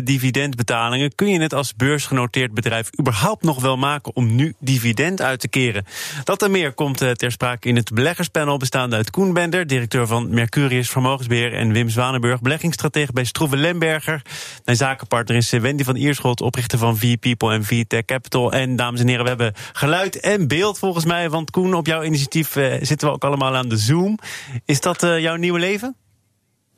dividendbetalingen. Kun je het als beursgenoteerd bedrijf überhaupt nog wel maken om nu dividend uit te keren? Dat en meer komt eh, ter sprake in het beleggerspanel bestaande uit Koen Bender, directeur van Mercurius Vermogensbeheer, en Wim Zwanenburg, beleggingsstratege bij Stroeven Lemberger. Mijn zakenpartner is eh, Wendy van Ierschot, oprichter van V-People en V-Tech Capital. En dames en heren, we hebben geluid en beeld volgens mij, want Koen, op jouw initiatief eh, zitten we ook allemaal aan de Zoom. Is dat jouw nieuwe leven?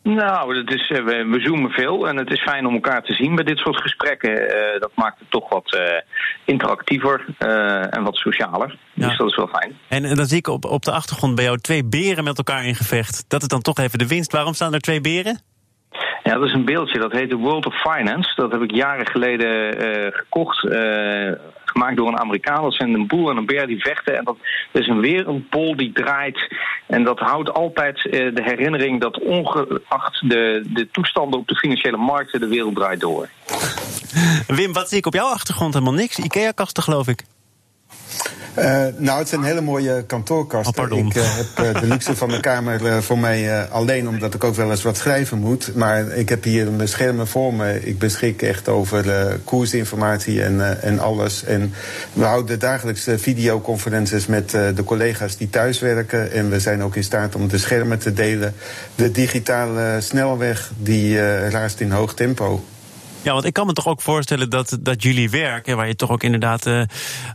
Nou, het is, eh, we, zoomen veel en het is fijn om elkaar te zien bij dit soort gesprekken. Eh, dat maakt het toch wat uh, interactiever en wat socialer. Dus dat is wel fijn. En, dan zie ik op, op de achtergrond bij jou twee beren met elkaar in gevecht. Dat is dan toch even de winst. Waarom staan er twee beren? Ja, dat is een beeldje. Dat heet de World of Finance. Dat heb ik jaren geleden gekocht gemaakt door een Amerikaan. Dat zijn een boer en een beer die vechten. En dat is een wereldbol die draait. En dat houdt altijd eh, de herinnering dat ongeacht de, de toestanden op de financiële markten, de wereld draait door. Wim, wat zie ik op jouw achtergrond? Helemaal niks. IKEA-kasten, geloof ik. Uh, nou, het zijn hele mooie kantoorkasten. Oh, ik uh, heb uh, de luxe van de kamer voor mij alleen, omdat ik ook wel eens wat schrijven moet. Maar ik heb hier mijn schermen voor me. Ik beschik echt over koersinformatie en, en alles. En we houden dagelijks videoconferences met de collega's die thuiswerken. En we zijn ook in staat om de schermen te delen. De digitale snelweg die raast in hoog tempo. Ja, want ik kan me toch ook voorstellen dat, dat jullie werk, waar je toch ook inderdaad uh,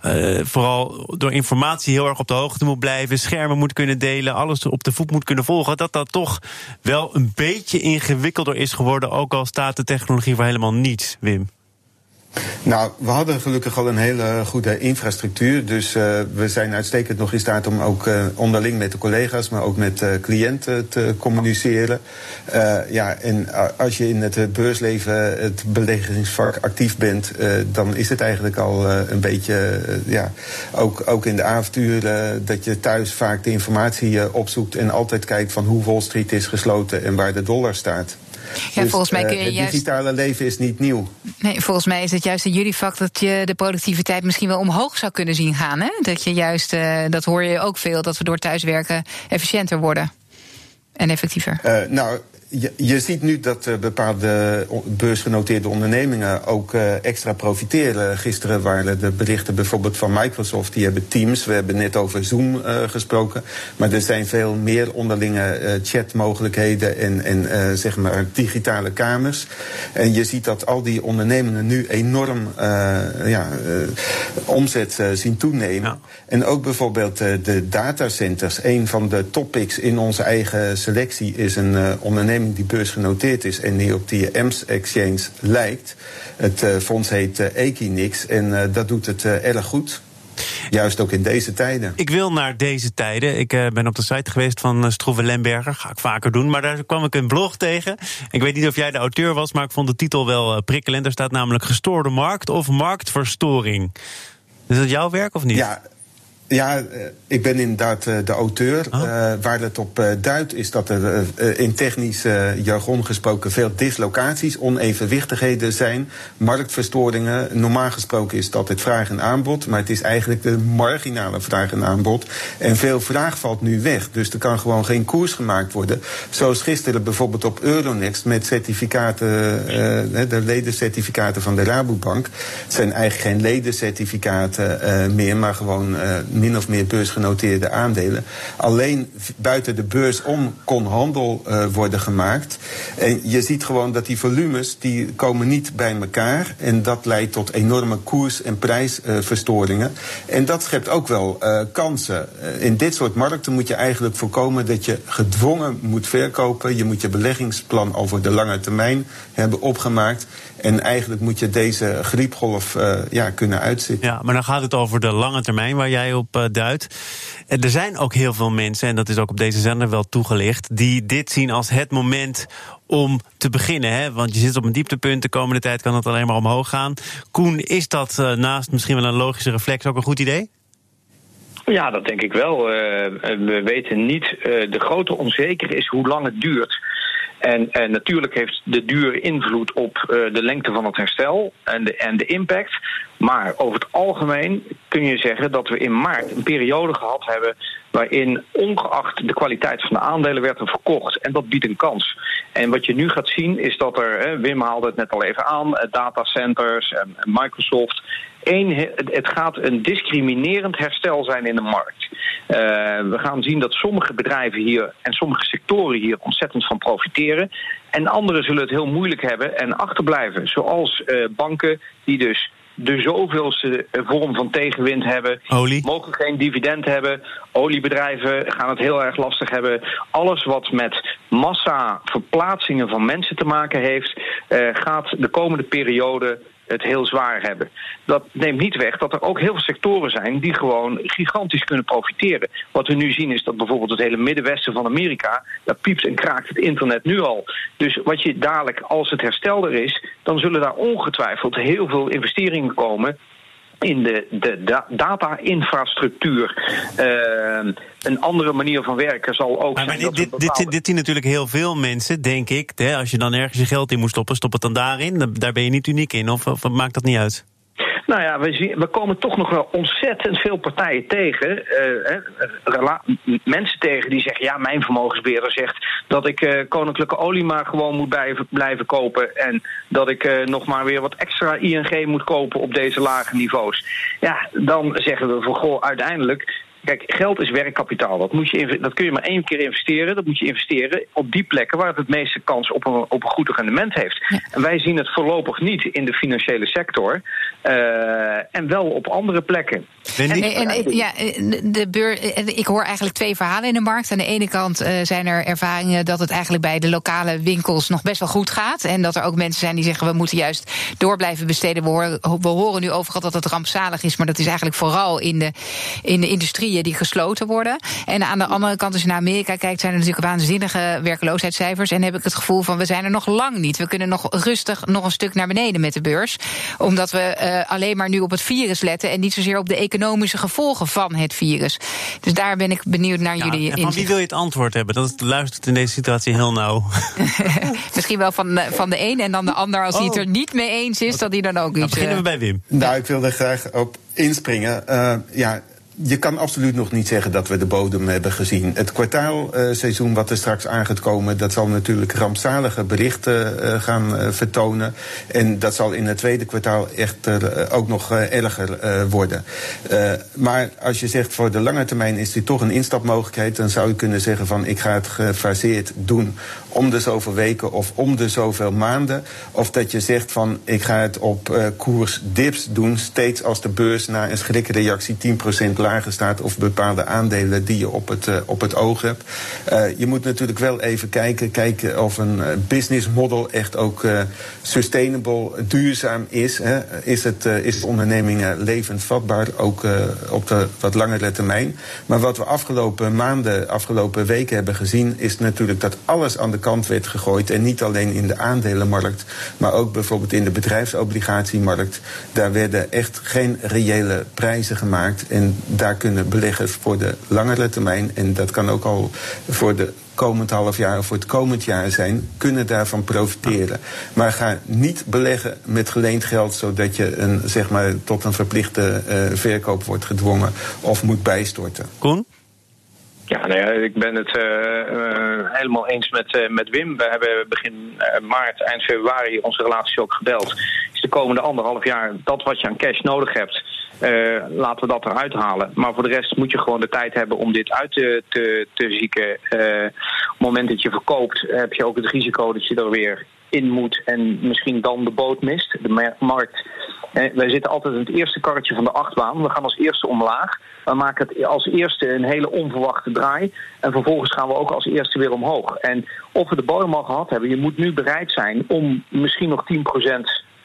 uh, vooral door informatie heel erg op de hoogte moet blijven, schermen moet kunnen delen, alles op de voet moet kunnen volgen, dat dat toch wel een beetje ingewikkelder is geworden, ook al staat de technologie voor helemaal niets, Wim. Nou, we hadden gelukkig al een hele goede infrastructuur. Dus uh, we zijn uitstekend nog in staat om ook uh, onderling met de collega's, maar ook met uh, cliënten te communiceren. ja, en als je in het beursleven, het beleggingsvak actief bent, dan is het eigenlijk al een beetje, ja, ook, ook in de avonturen, dat je thuis vaak de informatie opzoekt en altijd kijkt van hoe Wall Street is gesloten en waar de dollar staat. Ja, dus, volgens mij kun je het juist... digitale leven is niet nieuw. Nee, volgens mij is het juist in jullie vak dat je de productiviteit misschien wel omhoog zou kunnen zien gaan. Hè? Dat je juist, uh, dat hoor je ook veel, dat we door thuiswerken efficiënter worden en effectiever. Uh, nou, je, je, ziet nu dat uh, bepaalde beursgenoteerde ondernemingen ook uh, extra profiteren. Gisteren waren de berichten bijvoorbeeld van Microsoft, die hebben Teams. We hebben net over Zoom uh, gesproken. Maar er zijn veel meer onderlinge chatmogelijkheden en, en zeg maar digitale kamers. En je ziet dat al die ondernemingen nu enorm ja, omzet zien toenemen. En ook bijvoorbeeld de datacenters. Een van de topics in onze eigen selectie is een onderneming die beursgenoteerd is en die op die EMS Exchange lijkt. Het uh, fonds heet uh, Equinix en uh, dat doet het erg goed. Juist ook in deze tijden. Ik wil naar deze tijden. Ik ben op de site geweest van Stroeve Lemberger. Ga ik vaker doen. Maar daar kwam ik een blog tegen. Ik weet niet of jij de auteur was, maar ik vond de titel wel prikkelend. Er staat namelijk gestoorde markt of marktverstoring. Is dat jouw werk of niet? Ja, ja, eh, ik ben inderdaad eh, de auteur. Oh. Uh, waar het op duidt is dat er in technisch jargon gesproken veel dislocaties, onevenwichtigheden zijn, marktverstoringen. Normaal gesproken is dat het vraag en aanbod, maar het is eigenlijk de marginale vraag en aanbod. En veel vraag valt nu weg, dus er kan gewoon geen koers gemaakt worden. Zoals gisteren bijvoorbeeld op Euronext met certificaten, de ledencertificaten van de Rabobank. Het zijn eigenlijk geen ledencertificaten meer, maar gewoon min of meer beursgenoteerde aandelen. Alleen buiten de beurs om kon handel uh, worden gemaakt. En je ziet gewoon dat die volumes die komen niet bij elkaar. En dat leidt tot enorme koers- en prijsverstoringen. En dat schept ook wel uh, kansen. in dit soort markten moet je eigenlijk voorkomen dat je gedwongen moet verkopen. Je moet je beleggingsplan over de lange termijn hebben opgemaakt. En eigenlijk moet je deze griepgolf uh, ja, kunnen uitzitten. Ja, maar dan gaat het over de lange termijn waar jij op uh, duidt. Er zijn ook heel veel mensen, en dat is ook op deze zender wel toegelicht, die dit zien als het moment om te beginnen. Hè? Want je zit op een dieptepunt, de komende tijd kan het alleen maar omhoog gaan. Koen, is dat uh, naast misschien wel een logische reflex ook een goed idee? Ja, dat denk ik wel. we weten niet. de grote onzekerheid is hoe lang het duurt. En, en, natuurlijk heeft de duur invloed op de lengte van het herstel en de, en de impact. Maar over het algemeen kun je zeggen dat we in maart een periode gehad hebben waarin ongeacht de kwaliteit van de aandelen werd er verkocht. En dat biedt een kans. En wat je nu gaat zien is dat er, Wim haalde het net al even aan, eh, datacenters en Microsoft. Het gaat een discriminerend herstel zijn in de markt. Uh, we gaan zien dat sommige bedrijven hier en sommige sectoren hier ontzettend van profiteren. En anderen zullen het heel moeilijk hebben en achterblijven. Zoals uh, banken die dus de zoveelste vorm van tegenwind hebben. Olie. Mogen geen dividend hebben. Oliebedrijven gaan het heel erg lastig hebben. Alles wat met massa verplaatsingen van mensen te maken heeft, uh, gaat de komende periode het heel zwaar hebben. Dat neemt niet weg dat er ook heel veel sectoren zijn die gewoon gigantisch kunnen profiteren. Wat we nu zien is dat bijvoorbeeld het hele middenwesten van Amerika, daar piept en kraakt het internet nu al. Dus wat je dadelijk, als het herstel er is, dan zullen daar ongetwijfeld heel veel investeringen komen in de, de data-infrastructuur. Uh, een andere manier van werken zal ook maar, zijn. Maar dit, dit, dit, zien natuurlijk heel veel mensen, denk ik. Hè, als je dan ergens je geld in moet stoppen, stop het dan daarin. Daar ben je niet uniek in, of, of maakt dat niet uit? Nou ja, we, zien, we komen toch nog wel ontzettend veel partijen tegen. Uh, mensen tegen die zeggen: ja, mijn vermogensbeheerder zegt dat ik uh, koninklijke olie maar gewoon moet blijven, kopen. En dat ik uh, nog maar weer wat extra ING moet kopen op deze lage niveaus. Ja, dan zeggen we van goh, uiteindelijk Kijk, geld is werkkapitaal. Dat, moet je, dat kun je maar één keer investeren. Dat moet je investeren op die plekken waar het het meeste kans op een, op een goed rendement heeft. En wij zien het voorlopig niet in de financiële sector. Uh, en wel op andere plekken. En, en, ja, de beur, ik hoor eigenlijk twee verhalen in de markt. Aan de ene kant uh, zijn er ervaringen dat het eigenlijk bij de lokale winkels nog best wel goed gaat. En dat er ook mensen zijn die zeggen we moeten juist door blijven besteden. We horen, we horen nu overal dat het rampzalig is, maar dat is eigenlijk vooral in de, in de industrie die gesloten worden. En aan de andere kant, als je naar Amerika kijkt, zijn er natuurlijk waanzinnige werkloosheidscijfers. En heb ik het gevoel van we zijn er nog lang niet. We kunnen nog rustig nog een stuk naar beneden met de beurs. Omdat we uh, alleen maar nu op het virus letten en niet zozeer op de economische gevolgen van het virus. Dus daar ben ik benieuwd naar jullie. Van wie wil je het antwoord hebben? Dat luistert in deze situatie heel nauw. Misschien wel van, eh, van de een en dan de ander. Als hij het oh. er niet mee eens is, dat hij dan ook iets. Dan beginnen we bij Wim. Nou, ik wil er graag op inspringen. Uh, ja, je kan absoluut nog niet zeggen dat we de bodem hebben gezien. Het kwartaalseizoen wat er straks aan gaat komen, dat zal natuurlijk rampzalige berichten uh, gaan uh, vertonen. En dat zal in het tweede kwartaal echter uh, ook nog erger worden. maar als je zegt voor de lange termijn is dit toch een instapmogelijkheid, dan zou je kunnen zeggen van ik ga het gefaseerd doen om de zoveel weken of om de zoveel maanden. Of dat je zegt van ik ga het op uh, koers dips doen, steeds als de beurs na een schrikreactie 10% lager staat of bepaalde aandelen die je op het, uh, op het oog hebt. Uh, je moet natuurlijk wel even kijken, kijken of een business model echt ook sustainable, duurzaam is. Hè. Is, het, is de onderneming levensvatbaar, ook op de wat langere termijn. Maar wat we afgelopen maanden, afgelopen weken hebben gezien, is natuurlijk dat alles aan de kant werd gegooid. En niet alleen in de aandelenmarkt, maar ook bijvoorbeeld in de bedrijfsobligatiemarkt. Daar werden echt geen reële prijzen gemaakt. En daar kunnen beleggers voor de langere termijn, en dat kan ook al voor de komend half jaar of voor het komend jaar zijn, kunnen daarvan profiteren. Maar ga niet beleggen met geleend geld, zodat je een, zeg maar, tot een verplichte uh, verkoop wordt gedwongen of moet bijstorten. Ja, nou ja, ik ben het uh, uh, helemaal eens met, uh, met Wim. We hebben begin maart, eind februari onze relatie ook gebeld. Is de komende anderhalf jaar dat wat je aan cash nodig hebt, laten we dat eruit halen. Maar voor de rest moet je gewoon de tijd hebben om dit uit te, te, te zieken. op het moment dat je verkoopt, heb je ook het risico dat je er weer in moet en misschien dan de boot mist. De markt wij zitten altijd in het eerste karretje van de achtbaan. We gaan als eerste omlaag. We maken het als eerste een hele onverwachte draai. En vervolgens gaan we ook als eerste weer omhoog. En of we de bodem al gehad hebben, je moet nu bereid zijn om misschien nog 10%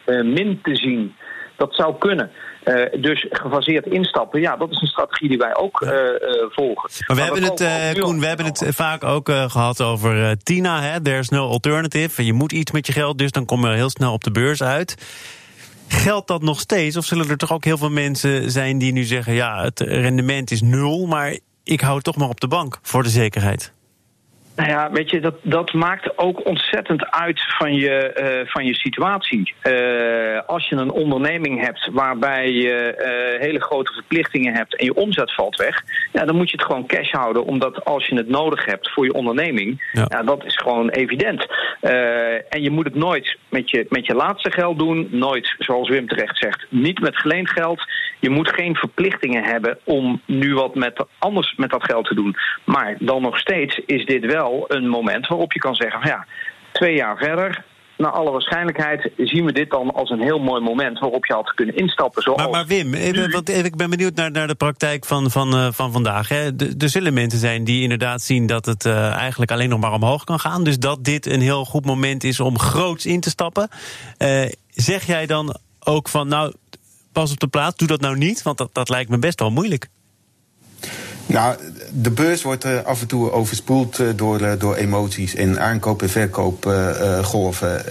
eh, min te zien. Dat zou kunnen. Uh, dus gefaseerd instappen, ja, dat is een strategie die wij ook uh, uh, volgen. Maar we hebben het, Koen, we hebben het vaak ook gehad over Tina. Hè? There's no alternative. Je moet iets met je geld, dus dan kom je heel snel op de beurs uit. Geldt dat nog steeds? Of zullen er toch ook heel veel mensen zijn die nu zeggen: ja, het rendement is nul, maar ik hou toch maar op de bank voor de zekerheid? Nou ja, weet je, dat, dat maakt ook ontzettend uit van je, uh, van je situatie. Uh, als je een onderneming hebt waarbij je uh, hele grote verplichtingen hebt en je omzet valt weg, ja, dan moet je het gewoon cash houden, omdat als je het nodig hebt voor je onderneming, ja. ja dat is gewoon evident. en je moet het nooit met je, met je laatste geld doen, nooit, zoals Wim terecht zegt, niet met geleend geld. Je moet geen verplichtingen hebben om nu wat met, anders met dat geld te doen. Maar dan nog steeds is dit wel een moment waarop je kan zeggen: van ja, twee jaar verder, naar alle waarschijnlijkheid zien we dit dan als een heel mooi moment waarop je had kunnen instappen. Zoals maar, maar Wim, even, want ik ben benieuwd naar, naar de praktijk van, van, uh, van vandaag. Hè. Er zullen mensen zijn die inderdaad zien dat het uh, eigenlijk alleen nog maar omhoog kan gaan. Dus dat dit een heel goed moment is om groots in te stappen. Uh, zeg jij dan ook van, nou, pas op de plaats, doe dat nou niet? Want dat, dat lijkt me best wel moeilijk. Nou, de beurs wordt uh, af en toe overspoeld uh, door, uh, door emoties en aankoop- en verkoopgolven.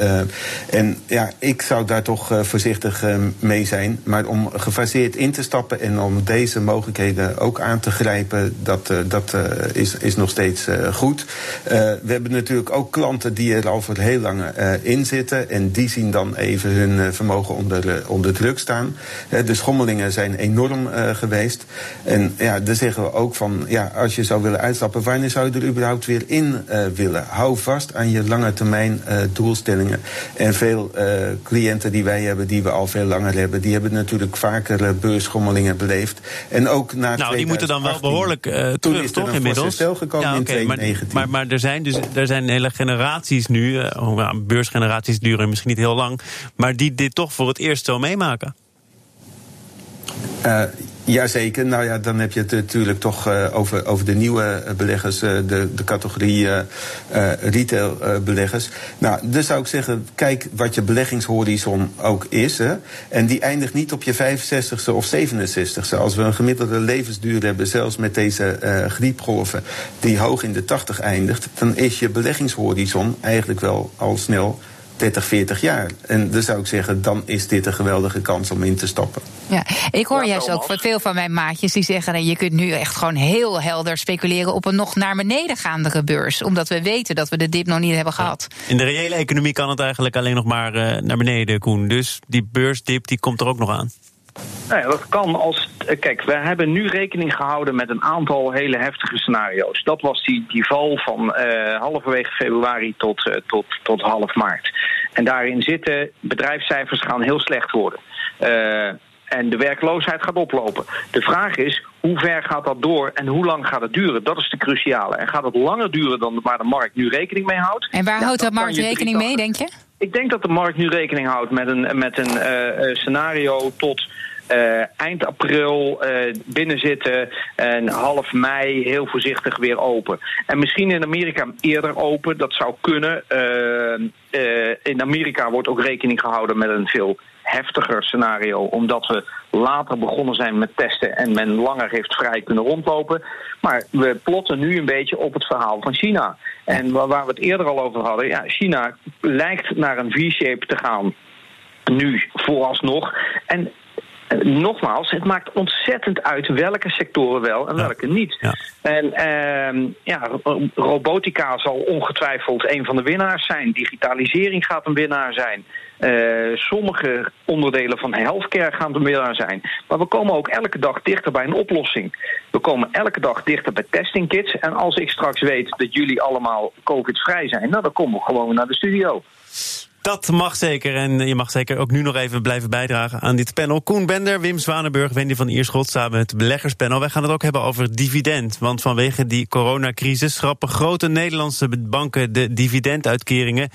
en ja, ik zou daar toch voorzichtig mee zijn. Maar om gefaseerd in te stappen en om deze mogelijkheden ook aan te grijpen, dat, dat is, is nog steeds goed. we hebben natuurlijk ook klanten die er al voor heel lang in zitten. En die zien dan even hun vermogen onder, onder druk staan. de schommelingen zijn enorm geweest. En ja, daar zeggen we ook van, ja, als je zou willen uitstappen, wanneer zou je er überhaupt weer in uh, willen? Hou vast aan je lange termijn uh, doelstellingen. En veel uh, cliënten die wij hebben, die we al veel langer hebben, die hebben natuurlijk vaker beursschommelingen beleefd. En ook na Nou, die moeten dan wel behoorlijk terug, toch inmiddels? gekomen ja, okay, in 2019. Maar, maar, maar, er zijn dus er zijn hele generaties nu, oh, beursgeneraties duren misschien niet heel lang, maar die dit toch voor het eerst zo meemaken. Uh, Jazeker, nou ja, dan heb je het natuurlijk toch uh, over, over de nieuwe eh, beleggers, uh, de, de categorie uh, retailbeleggers. nou, dus zou ik zeggen, kijk wat je beleggingshorizon ook is. Hè, en die eindigt niet op je 65ste of 67ste. Als we een gemiddelde levensduur hebben, zelfs met deze griepgolven, die hoog in de 80 eindigt, dan is je beleggingshorizon eigenlijk wel al snel 30, 40 jaar. En dan zou ik zeggen, dan is dit een geweldige kans om in te stappen. Ja, ik hoor juist ook van veel van mijn maatjes die zeggen... je kunt nu echt gewoon heel helder speculeren... op een nog naar beneden gaandere beurs. Omdat we weten dat we de dip nog niet hebben gehad. In de reële economie kan het eigenlijk alleen nog maar uh, naar beneden, Koen. Dus die beursdip die komt er ook nog aan. Nou ja, dat kan als. Eh, kijk, we hebben nu rekening gehouden met een aantal hele heftige scenario's. Dat was die, die val van uh, halverwege februari tot, uh, tot, tot half maart. En daarin zitten bedrijfscijfers gaan heel slecht worden. En de werkloosheid gaat oplopen. De vraag is, hoe ver gaat dat door en hoe lang gaat het duren? Dat is de cruciale. En gaat het langer duren dan waar de markt nu rekening mee houdt? En waar houdt de markt rekening mee, denk je? Ik denk dat de markt nu rekening houdt met een, met een uh, scenario tot uh, eind april uh, binnenzitten en half mei heel voorzichtig weer open. En misschien in Amerika eerder open, dat zou kunnen. Uh, in Amerika wordt ook rekening gehouden met een veel heftiger scenario, omdat we later begonnen zijn met testen en men langer heeft vrij kunnen rondlopen. Maar we plotten nu een beetje op het verhaal van China. En waar we het eerder al over hadden, ja, China lijkt naar een V-shape te gaan. Nu, vooralsnog. En nogmaals, het maakt ontzettend uit welke sectoren wel en welke niet. Ja. En uh, ja, robotica zal ongetwijfeld een van de winnaars zijn. Digitalisering gaat een winnaar zijn. Uh, sommige onderdelen van healthcare gaan een winnaar zijn. Maar we komen ook elke dag dichter bij een oplossing. We komen elke dag dichter bij testing kits. En als ik straks weet dat jullie allemaal COVID-vrij zijn, nou, dan komen we gewoon naar de studio. Dat mag zeker. En je mag zeker ook nu nog even blijven bijdragen aan dit panel. Koen Bender, Wim Zwanenburg, Wendy van Ierschot samen het beleggerspanel. Wij gaan het ook hebben over dividend. Want vanwege die coronacrisis schrappen grote Nederlandse banken de dividenduitkeringen.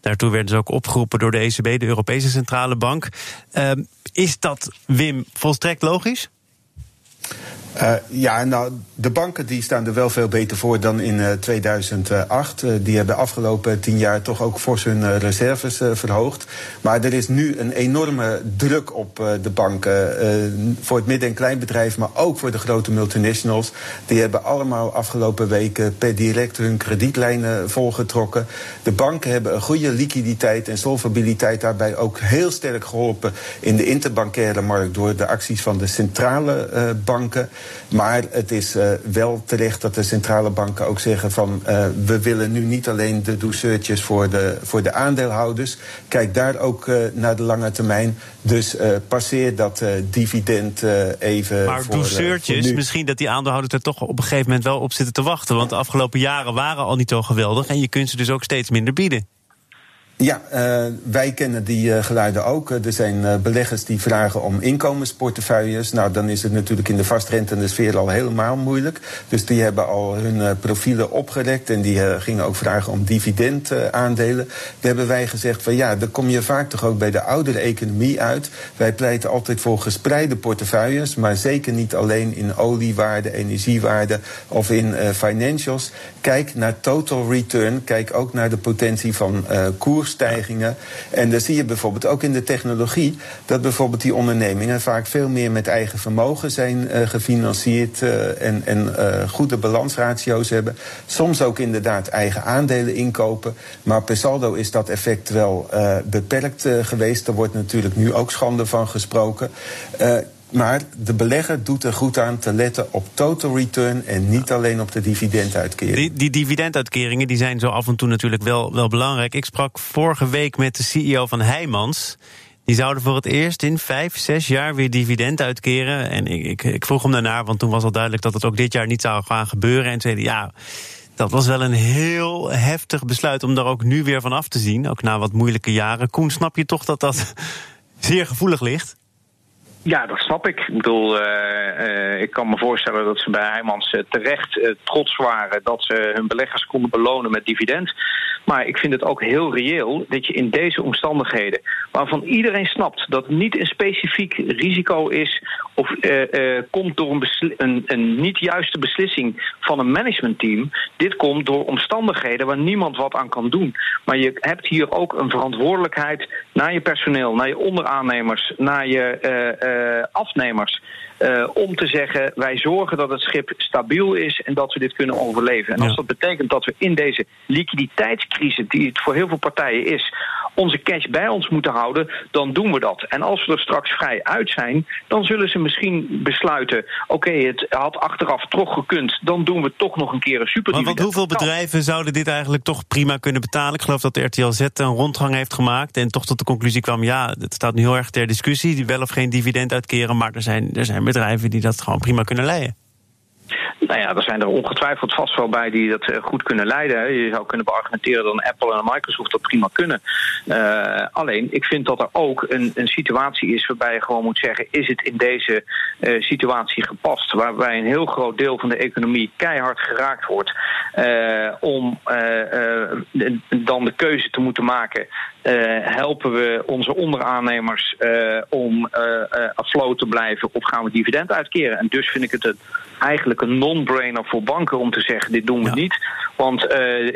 Daartoe werden ze ook opgeroepen door de ECB, de Europese Centrale Bank. Uh, is dat, Wim, volstrekt logisch? Uh, ja, nou, de banken die staan er wel veel beter voor dan in uh, 2008. Uh, die hebben afgelopen tien jaar toch ook fors hun reserves verhoogd. Maar er is nu een enorme druk op de banken. voor het midden- en kleinbedrijf, maar ook voor de grote multinationals. Die hebben allemaal afgelopen weken per direct hun kredietlijnen volgetrokken. De banken hebben een goede liquiditeit en solvabiliteit daarbij ook heel sterk geholpen in de interbankaire markt door de acties van de centrale banken. Maar het is uh, wel terecht dat de centrale banken ook zeggen van uh, we willen nu niet alleen de douceurtjes voor de, voor de aandeelhouders. Kijk daar ook uh, naar de lange termijn. Dus passeer dat dividend even. Maar voor, douceurtjes, voor misschien dat die aandeelhouders er toch op een gegeven moment wel op zitten te wachten. Want de afgelopen jaren waren al niet zo geweldig. En je kunt ze dus ook steeds minder bieden. Ja, uh, wij kennen die uh, geluiden ook. er zijn beleggers die vragen om inkomensportefeuilles. Nou, dan is het natuurlijk in de vastrentende sfeer al helemaal moeilijk. Dus die hebben al hun profielen opgerekt en die gingen ook vragen om dividendaandelen. Daar hebben wij gezegd van ja, dan kom je vaak toch ook bij de oudere economie uit. Wij pleiten altijd voor gespreide portefeuilles, maar zeker niet alleen in oliewaarde, energiewaarde of in financials. Kijk naar total return, kijk ook naar de potentie van koers stijgingen. En dan zie je bijvoorbeeld ook in de technologie dat bijvoorbeeld die ondernemingen vaak veel meer met eigen vermogen zijn uh, gefinancierd uh, en, en uh, goede balansratio's hebben. Soms ook inderdaad eigen aandelen inkopen. Maar per saldo is dat effect wel beperkt geweest. Er wordt natuurlijk nu ook schande van gesproken. Maar de belegger doet er goed aan te letten op total return en niet alleen op de dividenduitkering. Die, die dividenduitkeringen die zijn zo af en toe natuurlijk wel, wel belangrijk. Ik sprak vorige week met de CEO van Heijmans. Die zouden voor het eerst in vijf, zes jaar weer dividend uitkeren. En ik, ik, ik vroeg hem daarnaar, want toen was al duidelijk dat het ook dit jaar niet zou gaan gebeuren. En zeiden ja. Dat was wel een heel heftig besluit om daar ook nu weer van af te zien. Ook na wat moeilijke jaren. Koen, snap je toch dat dat zeer gevoelig ligt? Ja, dat snap ik. Ik bedoel, uh, uh, ik kan me voorstellen dat ze bij Heijmans uh, terecht trots waren dat ze hun beleggers konden belonen met dividend. Maar ik vind het ook heel reëel dat je in deze omstandigheden, waarvan iedereen snapt dat het niet een specifiek risico is of komt door een, een, een, niet juiste beslissing van een managementteam. Dit komt door omstandigheden waar niemand wat aan kan doen. Maar je hebt hier ook een verantwoordelijkheid naar je personeel, naar je onderaannemers, naar je afnemers. Uh, om te zeggen, wij zorgen dat het schip stabiel is en dat we dit kunnen overleven. En als dat betekent dat we in deze liquiditeitscrisis, die het voor heel veel partijen is, onze cash bij ons moeten houden, dan doen we dat. En als we er straks vrij uit zijn, dan zullen ze misschien besluiten: oké, okay, het had achteraf toch gekund, dan doen we toch nog een keer een super. Maar want hoeveel bedrijven zouden dit eigenlijk toch prima kunnen betalen? Ik geloof dat de RTL Z een rondgang heeft gemaakt en toch tot de conclusie kwam: ja, het staat nu heel erg ter discussie, wel of geen dividend uitkeren, maar er zijn, er zijn bedrijven die dat gewoon prima kunnen leiden. Nou ja, er zijn er ongetwijfeld vast wel bij die dat eh, goed kunnen leiden. Je zou kunnen beargumenteren dat Apple en Microsoft dat prima kunnen. Uh, alleen, ik vind dat er ook een, een situatie is waarbij je gewoon moet zeggen: is het in deze uh, situatie gepast? Waarbij een heel groot deel van de economie keihard geraakt wordt. Om dan de keuze te moeten maken helpen we onze onderaannemers om afloat te blijven of gaan we dividend uitkeren? En dus vind ik het eigenlijk een non-brainer voor banken om te zeggen: dit doen we ja. niet. Want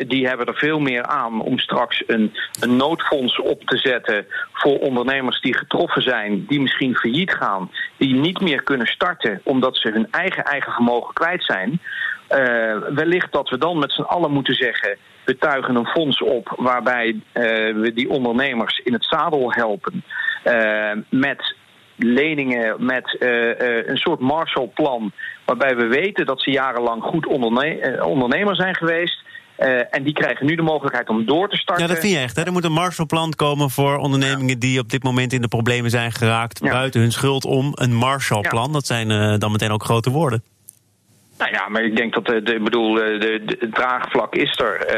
die hebben er veel meer aan om straks een, een noodfonds op te zetten voor ondernemers die getroffen zijn, die misschien failliet gaan, die niet meer kunnen starten omdat ze hun eigen eigen vermogen kwijt zijn. Uh, wellicht dat we dan met z'n allen moeten zeggen: we tuigen een fonds op waarbij uh, we die ondernemers in het zadel helpen uh, met leningen, met een soort Marshallplan, waarbij we weten dat ze jarenlang goed onderne ondernemer zijn geweest. Uh, en die krijgen nu de mogelijkheid om door te starten. Ja, dat vind je echt. Hè? Er moet een Marshallplan komen voor ondernemingen ja. die op dit moment in de problemen zijn geraakt. Ja. Buiten hun schuld om. Een Marshallplan. Ja. Dat zijn uh, dan meteen ook grote woorden. Nou ja, maar ik denk dat de, de bedoel, de, de, het draagvlak is er.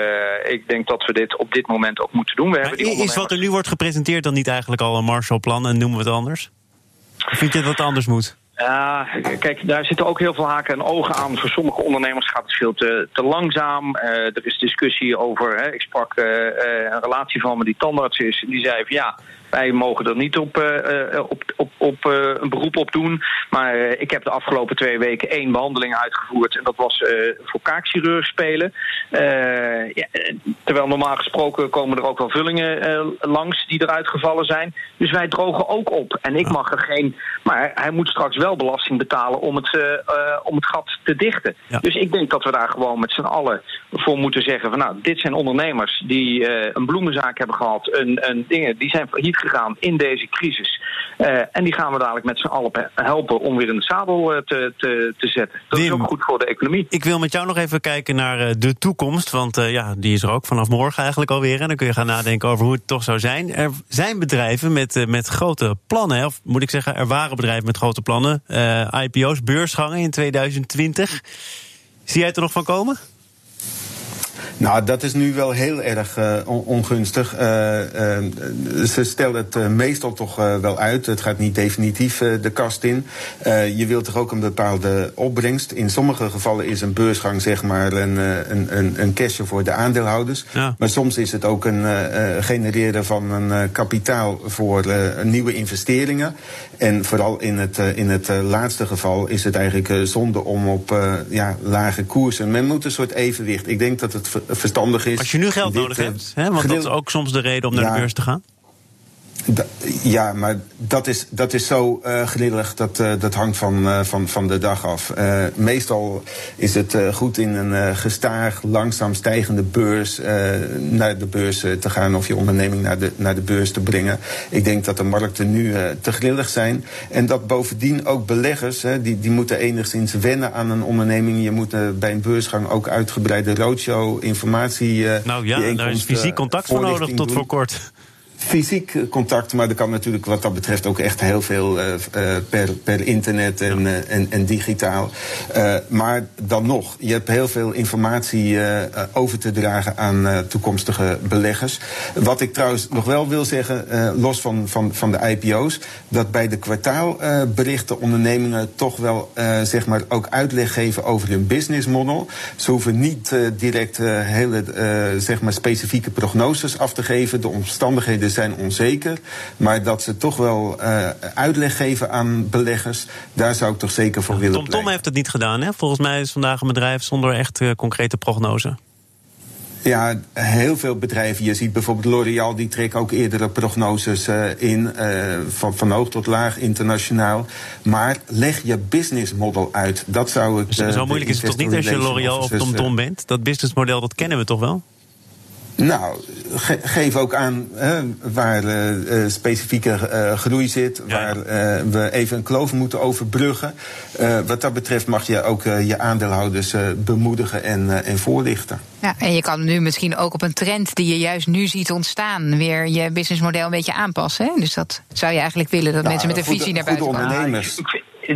Uh, ik denk dat we dit op dit moment ook moeten doen. We maar hebben die is wat er nu wordt gepresenteerd dan niet eigenlijk al een Marshallplan en noemen we het anders? Vind je dat het anders moet? Ja, kijk, daar zitten ook heel veel haken en ogen aan. Voor sommige ondernemers gaat het veel te, te langzaam. Uh, er is discussie over. Hè, ik sprak uh, een relatie van me die tandarts is. Die zei van ja, Wij mogen er niet op, op, op, op een beroep op doen. Maar ik heb de afgelopen twee weken één behandeling uitgevoerd. En dat was voor kaakchirurg spelen. Ja, terwijl normaal gesproken komen er ook wel vullingen langs die eruit gevallen zijn. Dus wij drogen ook op. En ik mag er geen. Maar hij moet straks wel belasting betalen om het, om het gat te dichten. Dus ik denk dat we daar gewoon met z'n allen voor moeten zeggen: van nou, dit zijn ondernemers die een bloemenzaak hebben gehad, een, een dingen, die zijn failliet gegaan in deze crisis. En die gaan we dadelijk met z'n allen helpen om weer in de zadel te, te, te zetten. Dat is ook goed voor de economie. Ik wil met jou nog even kijken naar de toekomst. Want ja, die is er ook vanaf morgen eigenlijk alweer. En dan kun je gaan nadenken over hoe het toch zou zijn. Er zijn bedrijven met, met grote plannen. Of moet ik zeggen, er waren bedrijven met grote plannen. IPO's, beursgangen in 2020. Zie jij het er nog van komen? Nou, dat is nu wel heel erg uh, ongunstig. Uh, uh, ze stellen het meestal toch wel uit. Het gaat niet definitief de kast in. je wilt toch ook een bepaalde opbrengst. In sommige gevallen is een beursgang zeg maar een, een, een, een cashje voor de aandeelhouders. Ja. Maar soms is het ook een genereren van een kapitaal voor nieuwe investeringen. En vooral in het, in het laatste geval is het eigenlijk zonde om op ja, lage koersen. Men moet een soort evenwicht. Ik denk dat het verstandig is. Als je nu geld nodig hebt, hè, want dat is ook soms de reden om naar de beurs te gaan. Ja, maar dat is, dat is zo uh, grillig, dat, uh, dat hangt van, uh, van, van de dag af. meestal is het goed in een gestaag, langzaam stijgende beurs naar de beurs te gaan of je onderneming naar de, naar de beurs te brengen. Ik denk dat de markten nu te grillig zijn. En dat bovendien ook beleggers, die, die moeten enigszins wennen aan een onderneming. Je moet bij een beursgang ook uitgebreide roadshow, informatie. nou ja, daar is fysiek contact voor nodig tot voor kort fysiek contact, maar er kan natuurlijk wat dat betreft ook echt heel veel uh, per, per internet en, uh, en, en, digitaal. maar dan nog, je hebt heel veel informatie over te dragen aan toekomstige beleggers. Wat ik trouwens nog wel wil zeggen, los van, van, van de IPO's, dat bij de kwartaalberichten ondernemingen toch wel zeg maar ook uitleg geven over hun business model. Ze hoeven niet direct hele zeg maar specifieke prognoses af te geven. De omstandigheden zijn onzeker. Maar dat ze toch wel uh, uitleg geven aan beleggers, daar zou ik toch zeker voor willen Tom Tom heeft het niet gedaan, hè? Volgens mij is vandaag een bedrijf zonder echt uh, concrete prognose. Ja, heel veel bedrijven. Je ziet bijvoorbeeld L'Oréal, die trekken ook eerdere prognoses uh, in, uh, van, van hoog tot laag, internationaal. Maar leg je business model uit. Dat zou ik. Uh, zo moeilijk is het toch niet als je L'Oréal of TomTom bent? Dat businessmodel, dat kennen we toch wel? Nou, geef ook aan hè, waar uh, specifieke uh, groei zit, waar we even een kloof moeten overbruggen. wat dat betreft mag je ook je aandeelhouders bemoedigen en, en voorlichten. Ja, en je kan nu misschien ook op een trend die je juist nu ziet ontstaan, weer je businessmodel een beetje aanpassen. Hè? Dus dat zou je eigenlijk willen, dat nou, mensen met een visie naar buiten komen. Ondernemers.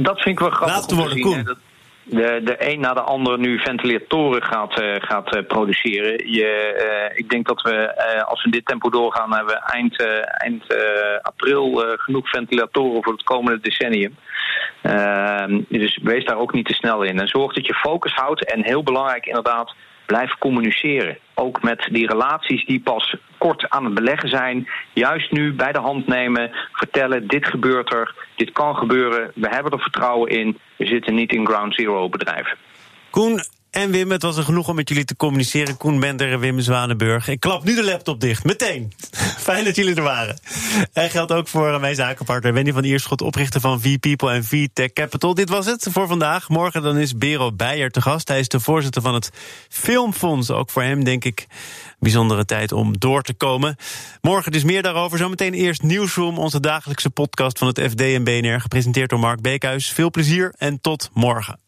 dat vind ik wel grappig. Laat worden, Koen de, de een na de andere nu ventilatoren gaat, uh, gaat uh, produceren. Je, uh, ik denk dat we, als we dit tempo doorgaan, hebben we eind, eind april genoeg ventilatoren voor het komende decennium. Dus wees daar ook niet te snel in. En zorg dat je focus houdt en heel belangrijk inderdaad blijf communiceren. Ook met die relaties die pas kort aan het beleggen zijn. Juist nu bij de hand nemen, vertellen: dit gebeurt er, dit kan gebeuren. We hebben er vertrouwen in. We zitten niet in ground zero bedrijven. Koen, en Wim, het was genoeg om met jullie te communiceren. Koen Bender en Wim Zwanenburg. Ik klap nu de laptop dicht, meteen. Fijn dat jullie er waren. En geldt ook voor mijn zakenpartner Wendy van Ierschot, oprichter van V-People en V-Tech Capital. Dit was het voor vandaag. Morgen dan is Bero Beijer te gast. Hij is de voorzitter van het Filmfonds. Ook voor hem, denk ik, bijzondere tijd om door te komen. Morgen dus meer daarover. Zometeen eerst Nieuwsroom, onze dagelijkse podcast van het FD en BNR. Gepresenteerd door Mark Beekhuis. Veel plezier en tot morgen.